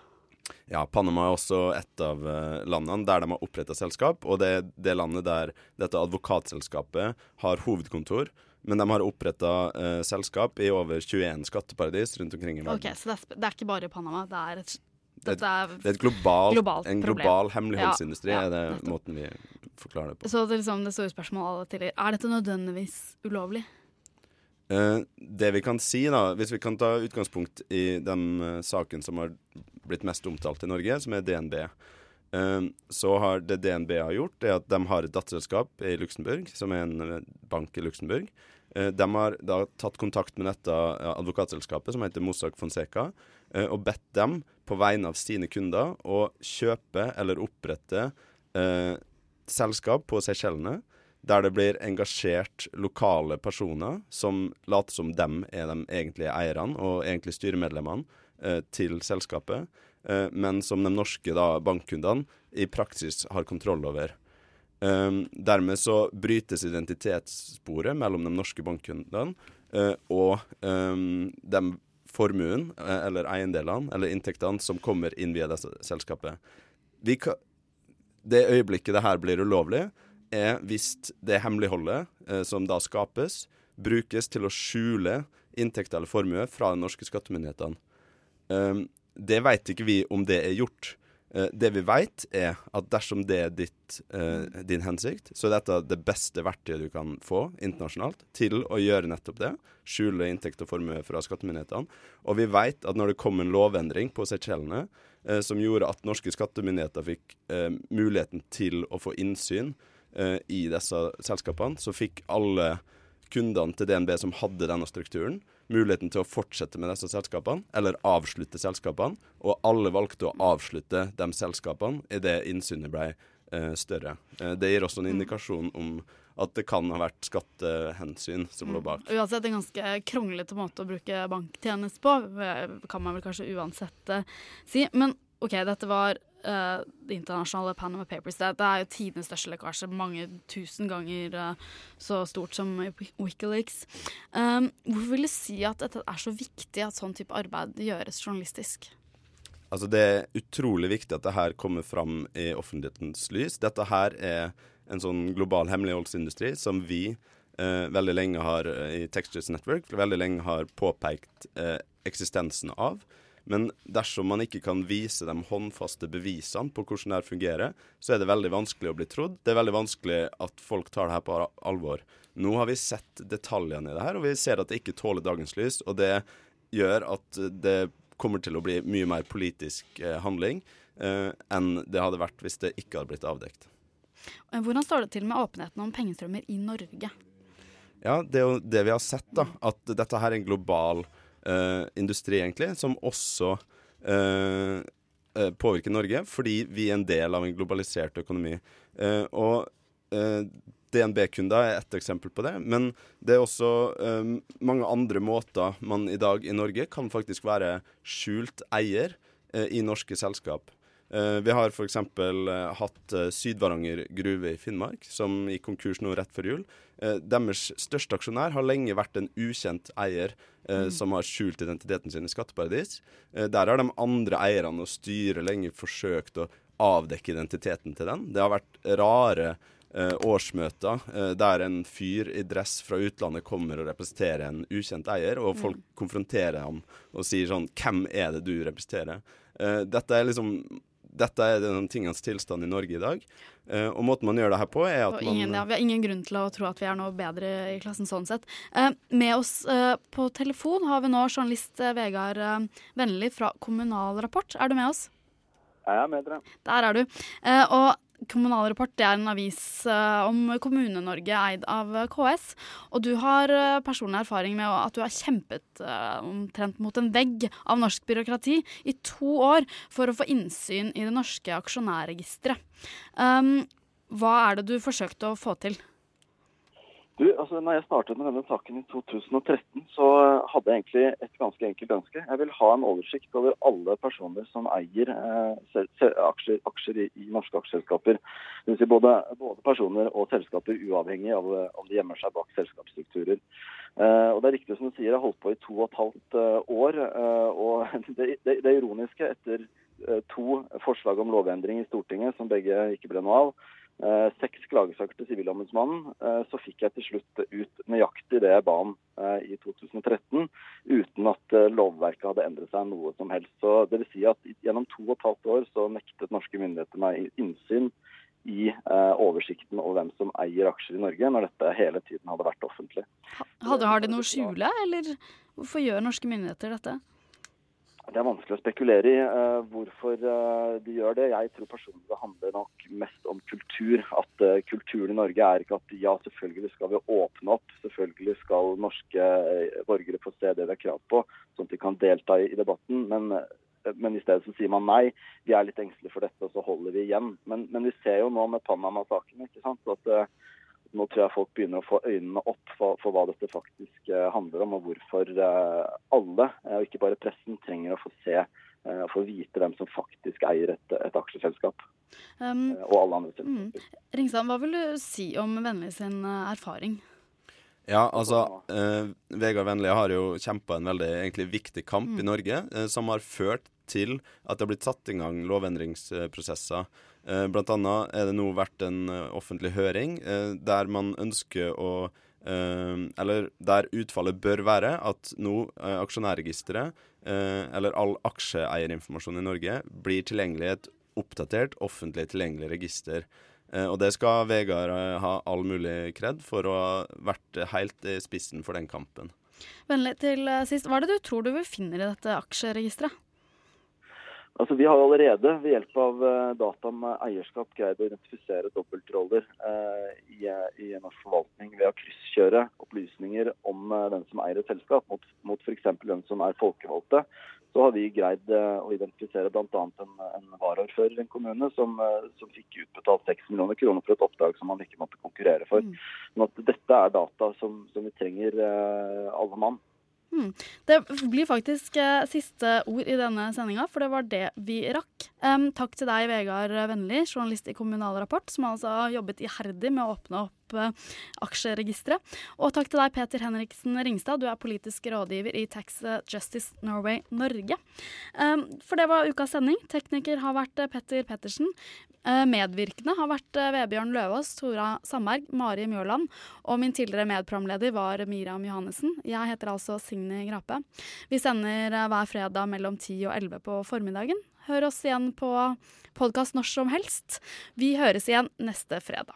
Ja, Panama er også et av eh, landene der de har oppretta selskap, og det er det landet der dette advokatselskapet har hovedkontor. Men de har oppretta eh, selskap i over 21 skatteparadis rundt omkring i verden. Ok, Så det er, det er ikke bare Panama, det er et, Det er, det er globalt, globalt en global hemmeligholdsindustri, Ja, ja, er det nettopp. måten vi forklarer det på. Så det, liksom det store spørsmålet tidligere, er dette nødvendigvis ulovlig? Eh, det vi kan si, da, hvis vi kan ta utgangspunkt i den uh, saken som har blitt mest omtalt i Norge, som er DNB, så har det DNB har gjort, er at de har et datterselskap i Luxembourg, som er en eh, bank i Luxembourg. Eh, de har da tatt kontakt med dette eh, advokatselskapet, som heter Mossack Fonseca, og bedt dem på vegne av sine kunder å kjøpe eller opprette eh, selskap på Seychellene der det blir engasjert lokale personer som later som dem er de egentlige eierne og egentlig styremedlemmene eh, til selskapet, men som de norske da, bankkundene i praksis har kontroll over. Um, dermed så brytes identitetssporet mellom de norske bankkundene uh, og um, de formuen, uh, eller eiendelene, eller inntektene som kommer inn via dette selskapet. Vi ka det øyeblikket det her blir ulovlig, er hvis det hemmeligholdet uh, som da skapes, brukes til å skjule inntekter eller formue fra de norske skattemyndighetene. Um, det vet ikke vi om det er gjort. Eh, det vi vet, er at dersom det er ditt, eh, din hensikt, så er dette det beste verktøyet du kan få internasjonalt til å gjøre nettopp det. Skjule inntekt og formue fra skattemyndighetene. Og vi vet at når det kom en lovendring på Seychellene eh, som gjorde at norske skattemyndigheter fikk muligheten til å få innsyn i disse selskapene, så fikk alle kundene til DNB som hadde denne strukturen, muligheten til å fortsette med disse selskapene, eller avslutte selskapene. Og alle valgte å avslutte de selskapene idet innsynet ble eh, større. Eh, det gir også en indikasjon om at det kan ha vært skattehensyn som lå bak. Uansett en ganske kronglete måte å bruke banktjeneste på, eh, kan man vel kanskje uansett eh, si. Men OK, dette var eh, det internasjonale Panama Papers. Det, det er jo tidenes største lekkasje, mange tusen ganger uh, så stort som Wikileaks. Um, hvorfor vil du si at dette er så viktig at sånn type arbeid gjøres journalistisk? Altså Det er utrolig viktig at det her kommer fram i offentlighetens lys. Dette her er en sånn global hemmeligholdsindustri som vi eh, veldig lenge har eh, i Textures Network veldig lenge har påpekt eh, eksistensen av. Men dersom man ikke kan vise de håndfaste bevisene på hvordan det fungerer, så er det veldig vanskelig å bli trodd. Det er veldig vanskelig at folk tar det her på alvor. Nå har vi sett detaljene i det her, og vi ser at det ikke tåler dagens lys. Og det gjør at det kommer til å bli mye mer politisk eh, handling eh, enn det hadde vært hvis det ikke hadde blitt avdekt. Eh, Hvordan står det til med åpenheten om pengestrømmer i Norge? Ja, det er jo det vi har sett, da. At dette her er en global industri, egentlig, som også eh, eh, påvirker Norge, fordi vi er en del av en globalisert økonomi. Eh, og eh, DNB-kunder er ett eksempel på det, men det er også um, mange andre måter man i dag i Norge kan faktisk være skjult eier uh, i norske selskap. Eh, vi har f.eks. Uh, hatt uh, Sydvaranger gruve i Finnmark, som gikk konkurs nå rett før jul. Eh, deres største aksjonær har lenge vært en ukjent eier eh, Mm. som har skjult identiteten sin i skatteparadis. Eh, der har de andre eierne og styret lenge forsøkt å avdekke identiteten til den. Det har vært rare eh, årsmøter eh, der en fyr i dress fra utlandet kommer og representerer en ukjent eier, og folk Mm. konfronterer ham og sier sånn Hvem er det du representerer? Eh, dette er liksom dette er den tingens tilstand i Norge i dag. Uh, og måten man gjør det her på, er at ingen, man ja, vi har ingen grunn til å tro at vi er noe bedre i klassen sånn sett. Uh, med oss uh, på telefon har vi nå journalist Vegard Vennli fra Kommunal Rapport. Er du med oss? Jeg er med dere. Der er du. Eh, og Kommunal Rapport er en avis eh, om Kommune-Norge eid av eh, KS. Og du har eh, personlig erfaring med at du har kjempet omtrent mot en vegg av norsk byråkrati i to år for å få innsyn i det norske aksjonærregisteret. Um, hva er det du forsøkte å få til? Du, altså når jeg startet med denne saken i 2013, så hadde jeg egentlig et ganske enkelt ønske. Jeg vil ha en oversikt over alle personer som eier eh, aksjer, aksjer i, i norske aksjeselskaper. Vil si både, både personer og selskaper, uavhengig av eh, om de gjemmer seg bak selskapsstrukturer. Eh, og det er riktig som du sier, jeg har holdt på i to og et halvt eh, år. eh, og det, det, det ironiske etter eh, to forslag om lovendring i Stortinget, som begge ikke ble noe av, seks klagesaker til Sivilombudsmannen, eh, så fikk jeg til slutt ut nøyaktig det jeg ba om eh, i 2013, uten at eh, lovverket hadde endret seg noe som helst. Så det vil si at gjennom to og et halvt år så nektet norske myndigheter meg innsyn i eh, oversikten over hvem som eier aksjer i Norge, når dette hele tiden hadde vært offentlig. Hadde, har de noe å skjule, eller hvorfor gjør norske myndigheter dette? Det er vanskelig å spekulere i uh, hvorfor uh, de gjør det. Jeg tror personlig det handler nok mest om kultur. At uh, kulturen i Norge er ikke at ja, selvfølgelig skal vi åpne opp. Selvfølgelig skal norske borgere få se det de har krav på, sånn at de kan delta i, i debatten. Men, men i stedet så sier man nei. Vi er litt engstelige for dette, og så holder vi igjen. Men, men vi ser jo nå med Panama-saken ikke sant, at nå tror jeg folk begynner å få øynene opp for, for hva dette faktisk eh, handler om, og hvorfor eh, alle, eh, og ikke bare pressen, trenger å få se og få vite hvem som faktisk eier et, et aksjeselskap. Um, og alle andre selskaper. mm. Ringsand, hva vil du si om Vennli sin erfaring? Ja, altså eh, Vegard Vennli har jo kjempa en veldig egentlig viktig kamp Mm. i Norge, eh, som har ført til at det har blitt satt i gang lovendringsprosesser. Eh, blant annet er det nå vært en eh, offentlig høring eh, der man ønsker å Eller der utfallet bør være at nå aksjonærregisteret, eller all aksjeeierinformasjon i Norge, blir tilgjengelig i et oppdatert, offentlig tilgjengelig register. Og det skal Vegard ha all mulig kred for å ha vært helt i spissen for den kampen. Vennlig til sist, hva er det du tror du finner i dette aksjeregisteret? Altså, Vi har allerede ved hjelp av eh, data om eh, eierskap greid å identifisere dobbeltroller eh, i, i norsk forvaltning ved å krysskjøre opplysninger om eh, den som eier et selskap, mot, mot f.eks. den som er folkevalgte. Så har vi greid eh, å identifisere bl.a. En, en varaordfører i en kommune som, eh, som fikk utbetalt 6 millioner kroner for et oppdrag som han ikke måtte konkurrere for. Sånn at dette er data som, som vi trenger eh, alle mann. Hmm. Det blir faktisk eh, siste ord i denne sendinga, for det var det vi rakk. Um, takk til deg, Vegard Vennli, journalist i Kommunal Rapport, som altså har jobbet iherdig med å åpne opp eh, aksjeregisteret. Og takk til deg, Peter Henriksen Ringstad, du er politisk rådgiver i Tax Justice Norway Norge. For det var ukas sending. Tekniker har vært eh, Petter Pettersen. Eh, Medvirkende har vært eh, Vebjørn Løvaas, Tora Sandberg, Mari Mjåland, og min tidligere medprogramleder var Miriam Johannessen. Jeg heter altså Signe Grape. Vi sender eh, hver fredag mellom 10 og 11 på formiddagen. Hør oss igjen på podkast når som helst. Vi høres igjen neste fredag.